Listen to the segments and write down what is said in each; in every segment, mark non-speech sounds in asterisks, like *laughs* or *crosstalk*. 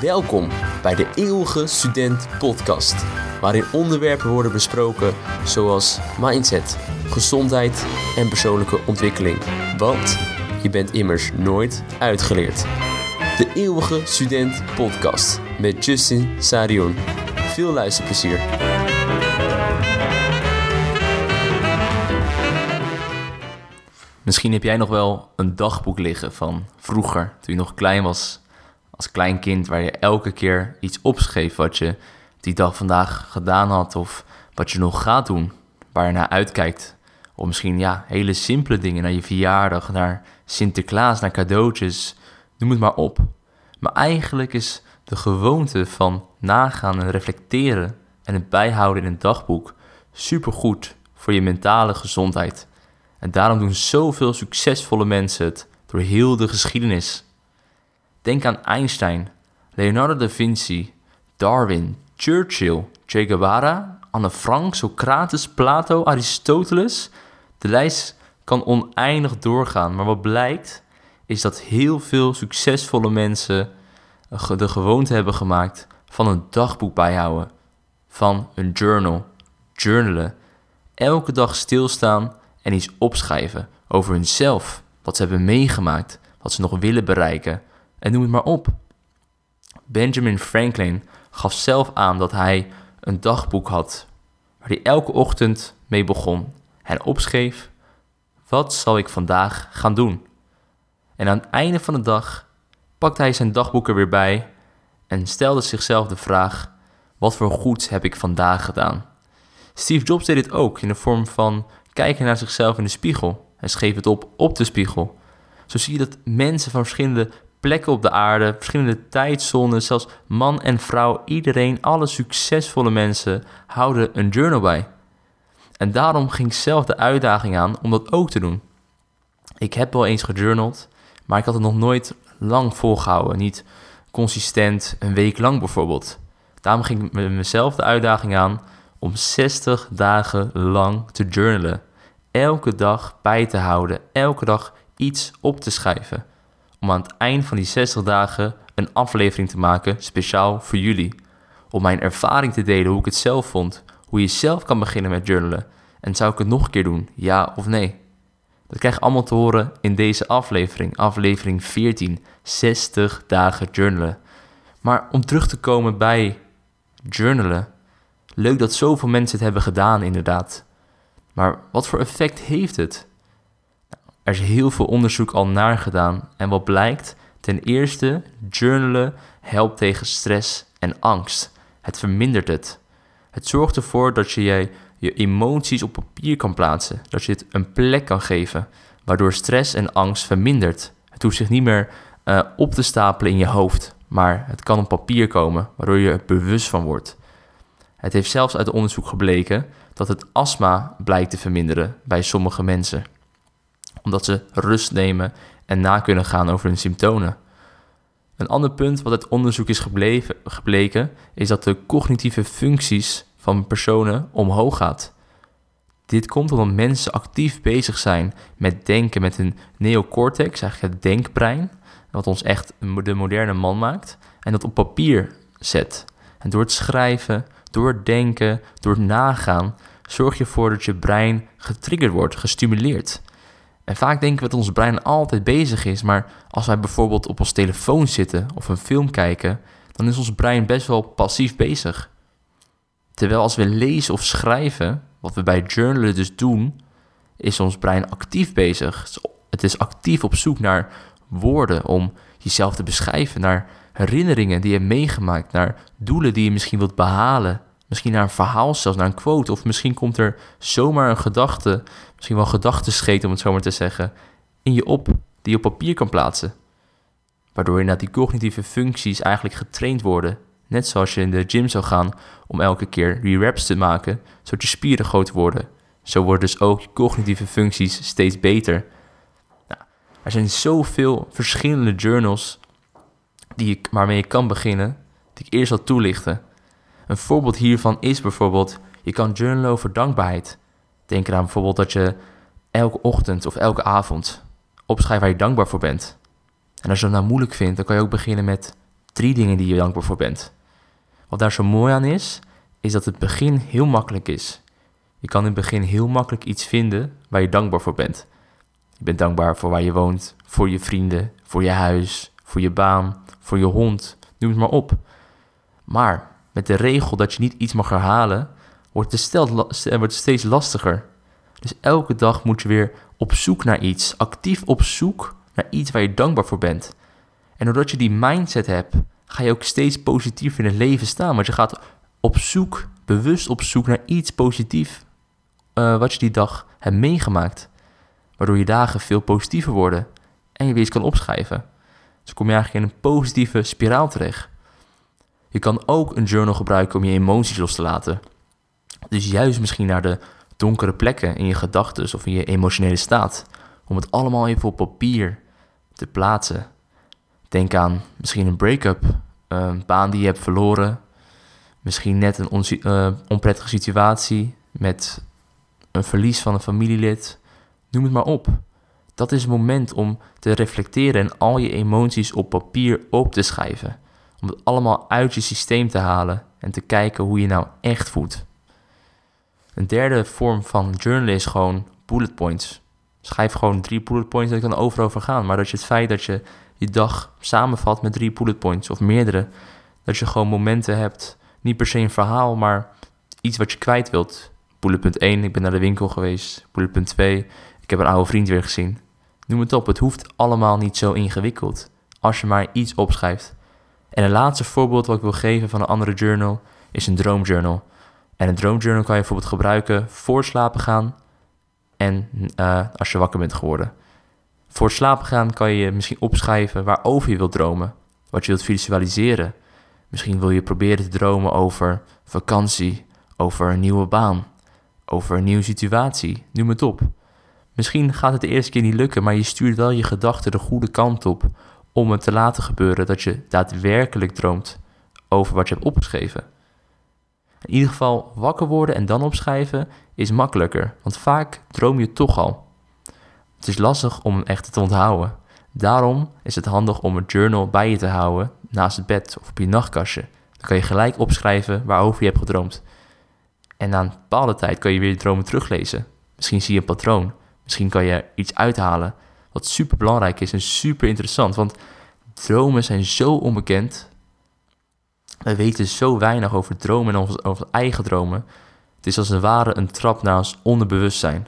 Welkom bij de Eeuwige Student Podcast, waarin onderwerpen worden besproken zoals mindset, gezondheid en persoonlijke ontwikkeling. Want je bent immers nooit uitgeleerd. De Eeuwige Student Podcast met Justin Sarion. Veel luisterplezier. Misschien heb jij nog wel een dagboek liggen van vroeger, toen je nog klein was, als klein kind, waar je elke keer iets opschreef wat je die dag vandaag gedaan had of wat je nog gaat doen, waar je naar uitkijkt. Of misschien ja, hele simpele dingen, naar je verjaardag, naar Sinterklaas, naar cadeautjes, noem het maar op. Maar eigenlijk is de gewoonte van nagaan en reflecteren en het bijhouden in een dagboek supergoed voor je mentale gezondheid. En daarom doen zoveel succesvolle mensen het door heel de geschiedenis. Denk aan Einstein, Leonardo da Vinci, Darwin, Churchill, Che Guevara, Anne Frank, Socrates, Plato, Aristoteles. De lijst kan oneindig doorgaan, maar wat blijkt is dat heel veel succesvolle mensen de gewoonte hebben gemaakt van een dagboek bijhouden, van een journal, journalen. Elke dag stilstaan en iets opschrijven over hunzelf, wat ze hebben meegemaakt, wat ze nog willen bereiken en noem het maar op. Benjamin Franklin gaf zelf aan dat hij een dagboek had waar hij elke ochtend mee begon en opschreef: Wat zal ik vandaag gaan doen? En aan het einde van de dag pakte hij zijn dagboek er weer bij en stelde zichzelf de vraag: Wat voor goeds heb ik vandaag gedaan? Steve Jobs deed dit ook in de vorm van kijken naar zichzelf in de spiegel en schreef het op op de spiegel. Zo zie je dat mensen van verschillende plekken op de aarde, verschillende tijdzones, zelfs man en vrouw, iedereen, alle succesvolle mensen houden een journal bij. En daarom ging ik zelf de uitdaging aan om dat ook te doen. Ik heb wel eens gejournald, maar ik had het nog nooit lang volgehouden. Niet consistent, een week lang bijvoorbeeld. Daarom ging ik mezelf de uitdaging aan om 60 dagen lang te journalen. Elke dag bij te houden, elke dag iets op te schrijven. Om aan het eind van die 60 dagen een aflevering te maken, speciaal voor jullie. Om mijn ervaring te delen, hoe ik het zelf vond. Hoe je zelf kan beginnen met journalen. En zou ik het nog een keer doen, ja of nee? Dat krijg je allemaal te horen in deze aflevering, aflevering 14, 60 dagen journalen. Maar om terug te komen bij journalen, leuk dat zoveel mensen het hebben gedaan inderdaad. Maar wat voor effect heeft het? Er is heel veel onderzoek al naar gedaan en wat blijkt? Ten eerste, journalen helpt tegen stress en angst. Het vermindert het. Het zorgt ervoor dat je je emoties op papier kan plaatsen, dat je het een plek kan geven, waardoor stress en angst vermindert. Het hoeft zich niet meer uh, op te stapelen in je hoofd, maar het kan op papier komen, waardoor je er bewust van wordt. Het heeft zelfs uit onderzoek gebleken dat het astma blijkt te verminderen bij sommige mensen, omdat ze rust nemen en na kunnen gaan over hun symptomen. Een ander punt wat uit onderzoek is gebleven, gebleken, is dat de cognitieve functies van personen omhoog gaat. Dit komt omdat mensen actief bezig zijn met denken met hun neocortex, eigenlijk het denkbrein, wat ons echt de moderne man maakt, en dat op papier zet. En door het schrijven, door het denken, door het nagaan, zorg je ervoor dat je brein getriggerd wordt, gestimuleerd. En vaak denken we dat ons brein altijd bezig is, maar als wij bijvoorbeeld op ons telefoon zitten of een film kijken, dan is ons brein best wel passief bezig. Terwijl als we lezen of schrijven, wat we bij journalen dus doen, is ons brein actief bezig. Het is actief op zoek naar woorden om jezelf te beschrijven, naar herinneringen die je hebt meegemaakt, naar doelen die je misschien wilt behalen. Misschien naar een verhaal zelfs, naar een quote. Of misschien komt er zomaar een gedachte, misschien wel gedachtescheet om het zo maar te zeggen, in je op, die je op papier kan plaatsen. Waardoor inderdaad die cognitieve functies eigenlijk getraind worden. Net zoals je in de gym zou gaan om elke keer re-raps te maken, zodat je spieren groter worden. Zo worden dus ook je cognitieve functies steeds beter. Nou, er zijn zoveel verschillende journals die ik, waarmee je kan beginnen, die ik eerst zal toelichten. Een voorbeeld hiervan is bijvoorbeeld, je kan journalen over dankbaarheid. Denk eraan bijvoorbeeld dat je elke ochtend of elke avond opschrijft waar je dankbaar voor bent. En als je dat nou moeilijk vindt, dan kan je ook beginnen met drie dingen die je dankbaar voor bent. Wat daar zo mooi aan is, is dat het begin heel makkelijk is. Je kan in het begin heel makkelijk iets vinden waar je dankbaar voor bent. Je bent dankbaar voor waar je woont, voor je vrienden, voor je huis, voor je baan, voor je hond, noem het maar op. Maar met de regel dat je niet iets mag herhalen, wordt het, wordt steeds lastiger. Dus elke dag moet je weer op zoek naar iets, actief op zoek naar iets waar je dankbaar voor bent. En doordat je die mindset hebt, ga je ook steeds positiever in het leven staan. Want je gaat op zoek, bewust op zoek naar iets positiefs uh, wat je die dag hebt meegemaakt. Waardoor je dagen veel positiever worden en je weer iets kan opschrijven. Dus kom je eigenlijk in een positieve spiraal terecht. Je kan ook een journal gebruiken om je emoties los te laten. Dus juist misschien naar de donkere plekken in je gedachten of in je emotionele staat. Om het allemaal even op papier te plaatsen. Denk aan misschien een break-up, een baan die je hebt verloren. Misschien net een uh, onprettige situatie met een verlies van een familielid. Noem het maar op. Dat is het moment om te reflecteren en al je emoties op papier op te schrijven. Om het allemaal uit je systeem te halen en te kijken hoe je nou echt voelt. Een derde vorm van journalen is gewoon bullet points. Schrijf gewoon drie bullet points dat kan overal gaan. Maar dat je het feit dat je je dag samenvat met drie bullet points of meerdere. Dat je gewoon momenten hebt, niet per se een verhaal, maar iets wat je kwijt wilt. Bullet punt 1, ik ben naar de winkel geweest. Bullet punt 2, ik heb een oude vriend weer gezien. Noem het op, het hoeft allemaal niet zo ingewikkeld. Als je maar iets opschrijft. En een laatste voorbeeld wat ik wil geven van een andere journal is een droomjournal. En een droomjournal kan je bijvoorbeeld gebruiken voor slapen gaan en uh, als je wakker bent geworden. Voor slapen gaan kan je misschien opschrijven waarover je wilt dromen, wat je wilt visualiseren. Misschien wil je proberen te dromen over vakantie, over een nieuwe baan, over een nieuwe situatie, noem het op. Misschien gaat het de eerste keer niet lukken, maar je stuurt wel je gedachten de goede kant op om het te laten gebeuren dat je daadwerkelijk droomt over wat je hebt opgeschreven. In ieder geval wakker worden en dan opschrijven is makkelijker, want vaak droom je toch al. Het is lastig om echt te onthouden. Daarom is het handig om een journal bij je te houden naast het bed of op je nachtkastje. Dan kan je gelijk opschrijven waarover je hebt gedroomd. En na een bepaalde tijd kan je weer je dromen teruglezen. Misschien zie je een patroon. Misschien kan je iets uithalen wat super belangrijk is en super interessant. Want dromen zijn zo onbekend. We weten zo weinig over dromen en over, eigen dromen. Het is als het ware een trap naar ons onderbewustzijn.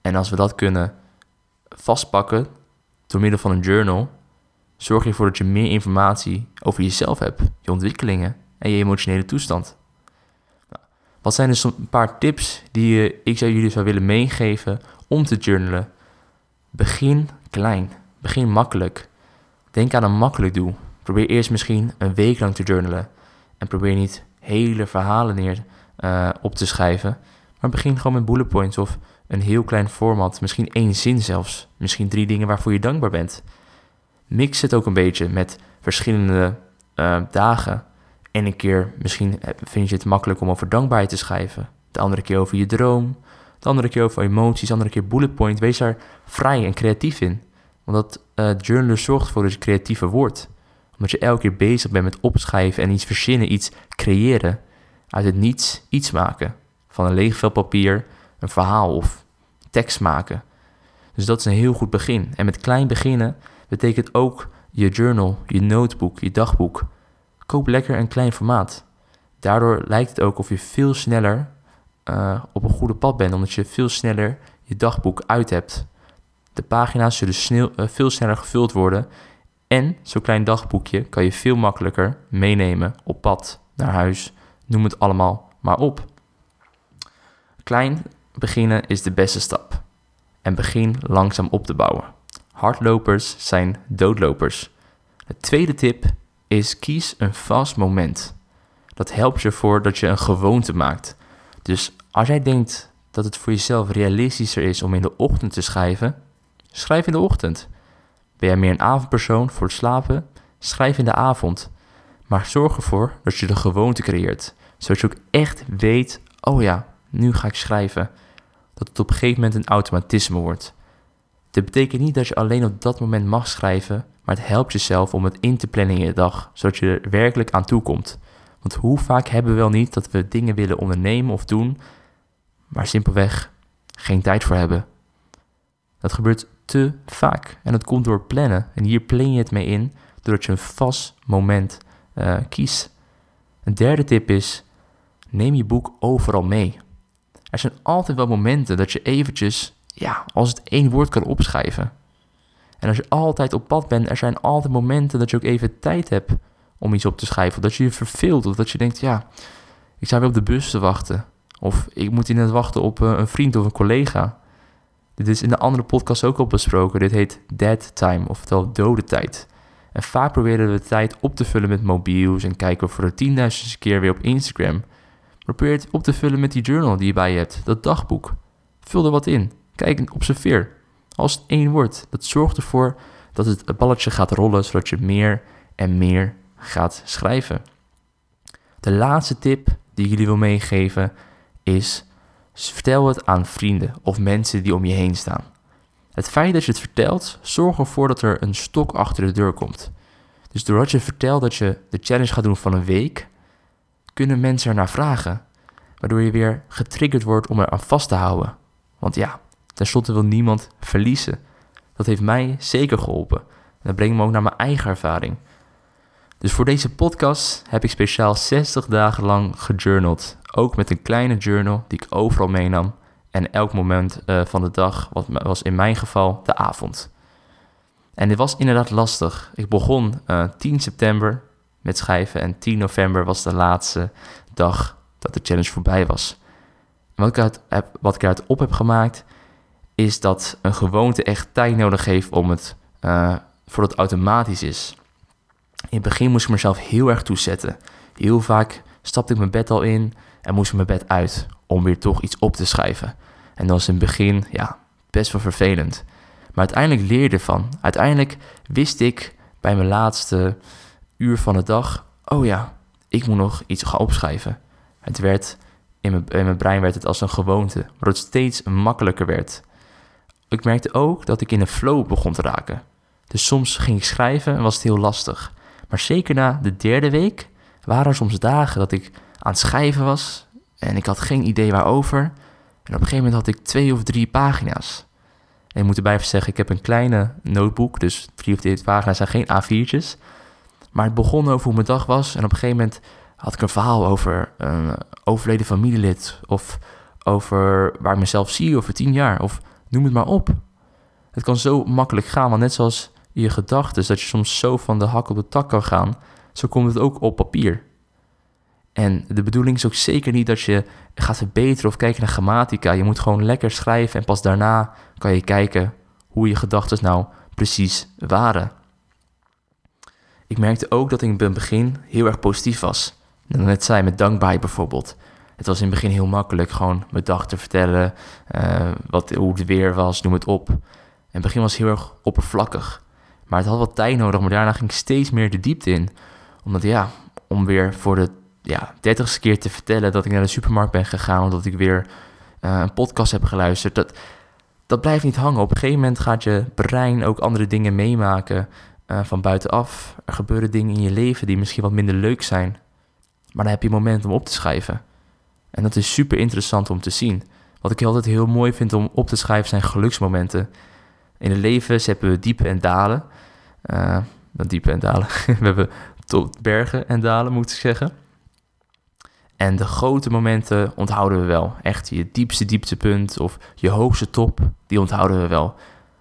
En als we dat kunnen vastpakken door middel van een journal, zorg je ervoor dat je meer informatie over jezelf hebt, je ontwikkelingen en je emotionele toestand. Nou, wat zijn dus een paar tips die ik zou jullie zou willen meegeven om te journalen? Begin klein, begin makkelijk. Denk aan een makkelijk doel. Probeer eerst misschien een week lang te journalen en probeer niet hele verhalen neer uh, op te schrijven, maar begin gewoon met bullet points of een heel klein format, misschien één zin zelfs, misschien drie dingen waarvoor je dankbaar bent. Mix het ook een beetje met verschillende uh, dagen. En een keer misschien vind je het makkelijk om over dankbaarheid te schrijven. De andere keer over je droom. De andere keer over emoties. De andere keer bullet point. Wees daar vrij en creatief in. Want dat uh, journalen zorgt ervoor dat je creatiever wordt. Omdat je elke keer bezig bent met opschrijven en iets verzinnen, iets creëren. Uit het niets iets maken. Van een leeg vel papier een verhaal of tekst maken. Dus dat is een heel goed begin. En met klein beginnen betekent ook je journal, je notebook, je dagboek. Koop lekker een klein formaat. Daardoor lijkt het ook of je veel sneller uh, op een goede pad bent, omdat je veel sneller je dagboek uit hebt. De pagina's zullen snel, uh, veel sneller gevuld worden en zo'n klein dagboekje kan je veel makkelijker meenemen op pad, naar huis, noem het allemaal maar op. Klein beginnen is de beste stap. En begin langzaam op te bouwen. Hardlopers zijn doodlopers. De tweede tip is kies een vast moment. Dat helpt je voor dat je een gewoonte maakt. Dus als jij denkt dat het voor jezelf realistischer is om in de ochtend te schrijven, schrijf in de ochtend. Ben jij meer een avondpersoon voor het slapen? Schrijf in de avond. Maar zorg ervoor dat je de gewoonte creëert, zodat je ook echt weet: oh ja, nu ga ik schrijven. Dat het op een gegeven moment een automatisme wordt. Dit betekent niet dat je alleen op dat moment mag schrijven, maar het helpt jezelf om het in te plannen in je dag, zodat je er werkelijk aan toe komt. Want hoe vaak hebben we wel niet dat we dingen willen ondernemen of doen, maar simpelweg geen tijd voor hebben. Dat gebeurt te vaak en dat komt door plannen. En hier plan je het mee in doordat je een vast moment uh, kiest. Een derde tip is, neem je boek overal mee. Er zijn altijd wel momenten dat je eventjes, ja, als het één woord kan opschrijven. En als je altijd op pad bent, er zijn altijd momenten dat je ook even tijd hebt om iets op te schrijven. Of dat je je verveelt, of dat je denkt, ja, ik sta weer op de bus te wachten. Of ik moet net wachten op eh, een vriend of een collega. Dit is in de andere podcast ook al besproken. Dit heet dead time, oftewel dode tijd. En vaak proberen we de tijd op te vullen met mobiels en kijken we voor de tienduizendste keer weer op Instagram. Probeer het op te vullen met die journal die je bij je hebt, dat dagboek. Vul er wat in. Kijk en observeer. Als één wordt, dat zorgt ervoor dat het balletje gaat rollen, zodat je meer en meer gaat schrijven. De laatste tip die ik jullie wil meegeven is: vertel het aan vrienden of mensen die om je heen staan. Het feit dat je het vertelt, zorgt ervoor dat er een stok achter de deur komt. Dus doordat je vertelt dat je de challenge gaat doen van een week, kunnen mensen ernaar vragen. Waardoor je weer getriggerd wordt om er aan vast te houden. Want ja, tenslotte wil niemand verliezen. Dat heeft mij zeker geholpen. En dat brengt me ook naar mijn eigen ervaring. Dus voor deze podcast heb ik speciaal 60 dagen lang gejournald. Ook met een kleine journal die ik overal meenam. En elk moment uh, van de dag wat was in mijn geval de avond. En dit was inderdaad lastig. Ik begon uh, eh, 10 september met schrijven en 10 november was de laatste dag dat de challenge voorbij was. En wat ik, uit heb, wat ik eruit op heb gemaakt is dat een gewoonte echt tijd nodig heeft om het, uh, voordat het automatisch is. In het begin moest ik mezelf heel erg toezetten. Heel vaak stapte ik mijn bed al in en moest ik mijn bed uit om weer toch iets op te schrijven. En dat was in het begin ja, best wel vervelend. Maar uiteindelijk leerde ik ervan. Uiteindelijk wist ik bij mijn laatste uur van de dag: oh ja, ik moet nog iets gaan opschrijven. Het werd in mijn, in mijn brein werd het als een gewoonte, waardoor het steeds makkelijker werd. Ik merkte ook dat ik in een flow begon te raken. Dus soms ging ik schrijven en was het heel lastig. Maar zeker na de derde week waren er soms dagen dat ik aan het schrijven was en ik had geen idee waarover. En op een gegeven moment had ik twee of drie pagina's. En ik moet erbij zeggen, ik heb een kleine notebook, dus drie of drie pagina's zijn geen A4'tjes. Maar het begon over hoe mijn dag was en op een gegeven moment had ik een verhaal over een overleden familielid of over waar ik mezelf zie over tien jaar of noem het maar op. Het kan zo makkelijk gaan, want net zoals je gedachten, dat je soms zo van de hak op de tak kan gaan, zo komt het ook op papier. En de bedoeling is ook zeker niet dat je gaat verbeteren of kijken naar grammatica. Je moet gewoon lekker schrijven en pas daarna kan je kijken hoe je gedachten nou precies waren. Ik merkte ook dat ik in het begin heel erg positief was. Net zei met dankbaar bijvoorbeeld. Het was in het begin heel makkelijk gewoon mijn dag te vertellen, uh, wat, hoe het weer was, noem het op. In het begin was heel erg oppervlakkig. Maar het had wat tijd nodig, maar daarna ging ik steeds meer de diepte in. Omdat ja, om weer voor de ja, dertigste keer te vertellen dat ik naar de supermarkt ben gegaan, omdat ik weer uh, een podcast heb geluisterd, dat, dat blijft niet hangen. Op een gegeven moment gaat je brein ook andere dingen meemaken uh, van buitenaf. Er gebeuren dingen in je leven die misschien wat minder leuk zijn, maar dan heb je een moment om op te schrijven. En dat is super interessant om te zien. Wat ik altijd heel mooi vind om op te schrijven zijn geluksmomenten. In het leven hebben we diepe en dalen. Uh, diepe en dalen. *laughs* we hebben tot bergen en dalen, moet ik zeggen. En de grote momenten onthouden we wel. Echt je diepste dieptepunt of je hoogste top, die onthouden we wel.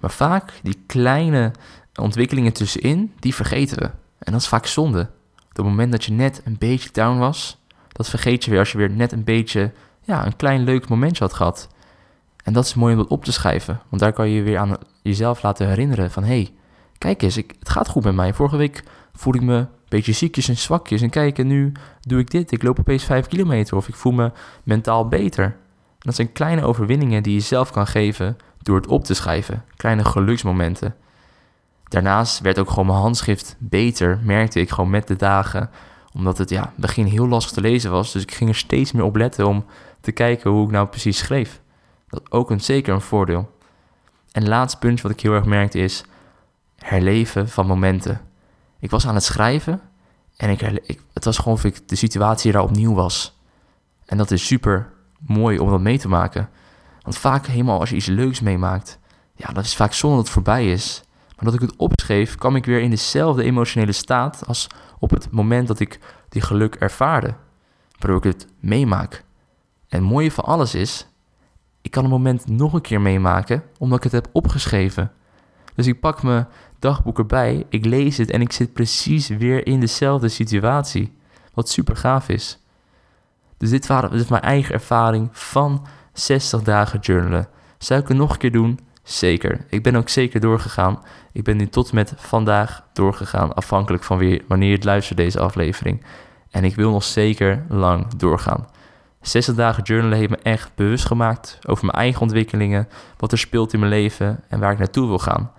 Maar vaak die kleine ontwikkelingen tussenin, die vergeten we. En dat is vaak zonde. Op het moment dat je net een beetje down was, dat vergeet je weer als je weer net een beetje, ja, een klein leuk momentje had gehad. En dat is mooi om dat op te schrijven, want daar kan je weer aan jezelf laten herinneren van, hé, hey, kijk eens, ik, het gaat goed met mij. Vorige week voelde ik me een beetje ziekjes en zwakjes en kijk, en nu doe ik dit. Ik loop opeens 5 kilometer of ik voel me mentaal beter. Dat zijn kleine overwinningen die je zelf kan geven door het op te schrijven. Kleine geluksmomenten. Daarnaast werd ook gewoon mijn handschrift beter, merkte ik gewoon met de dagen. Omdat het ja, begin heel lastig te lezen was. Dus ik ging er steeds meer op letten om te kijken hoe ik nou precies schreef. Dat ook een, zeker een voordeel. En laatste puntje wat ik heel erg merkte is herleven van momenten. Ik was aan het schrijven en ik, het was gewoon of ik de situatie daar opnieuw was. En dat is super mooi om dat mee te maken. Want vaak helemaal als je iets leuks meemaakt, ja, dat is vaak zonder dat het voorbij is. Maar dat ik het opschreef, kwam ik weer in dezelfde emotionele staat als op het moment dat ik die geluk ervaarde. Waardoor ik het meemaak. En het mooie van alles is, ik kan een moment nog een keer meemaken, omdat ik het heb opgeschreven. Dus ik pak mijn dagboek erbij, ik lees het en ik zit precies weer in dezelfde situatie. Wat super gaaf is. Dus dit, dit is mijn eigen ervaring van 60 dagen journalen. Zou ik het nog een keer doen? Zeker. Ik ben ook zeker doorgegaan. Ik ben nu tot met vandaag doorgegaan, afhankelijk van weer, wanneer je het luistert deze aflevering. En ik wil nog zeker lang doorgaan. 60 dagen journalen heeft me echt bewust gemaakt over mijn eigen ontwikkelingen, wat er speelt in mijn leven en waar ik naartoe wil gaan.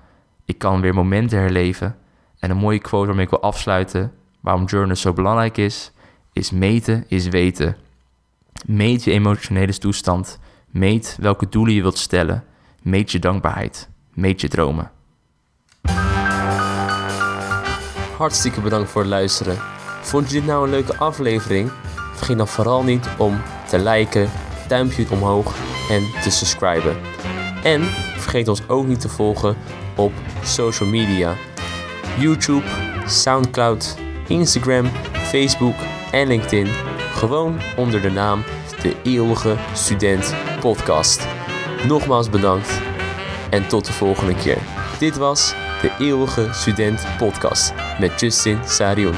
Ik kan weer momenten herleven. En een mooie quote waarmee ik wil afsluiten, waarom journalen zo belangrijk is, is meten is weten. Meet je emotionele toestand. Meet welke doelen je wilt stellen. Meet je dankbaarheid. Meet je dromen. Hartstikke bedankt voor het luisteren. Vond je dit nou een leuke aflevering? Vergeet dan vooral niet om te liken, duimpje omhoog en te subscriben. En vergeet ons ook niet te volgen op social media. YouTube, Soundcloud, Instagram, Facebook en LinkedIn. Gewoon onder de naam De Eeuwige Student Podcast. Nogmaals bedankt en tot de volgende keer. Dit was De Eeuwige Student Podcast met Justin Sarion.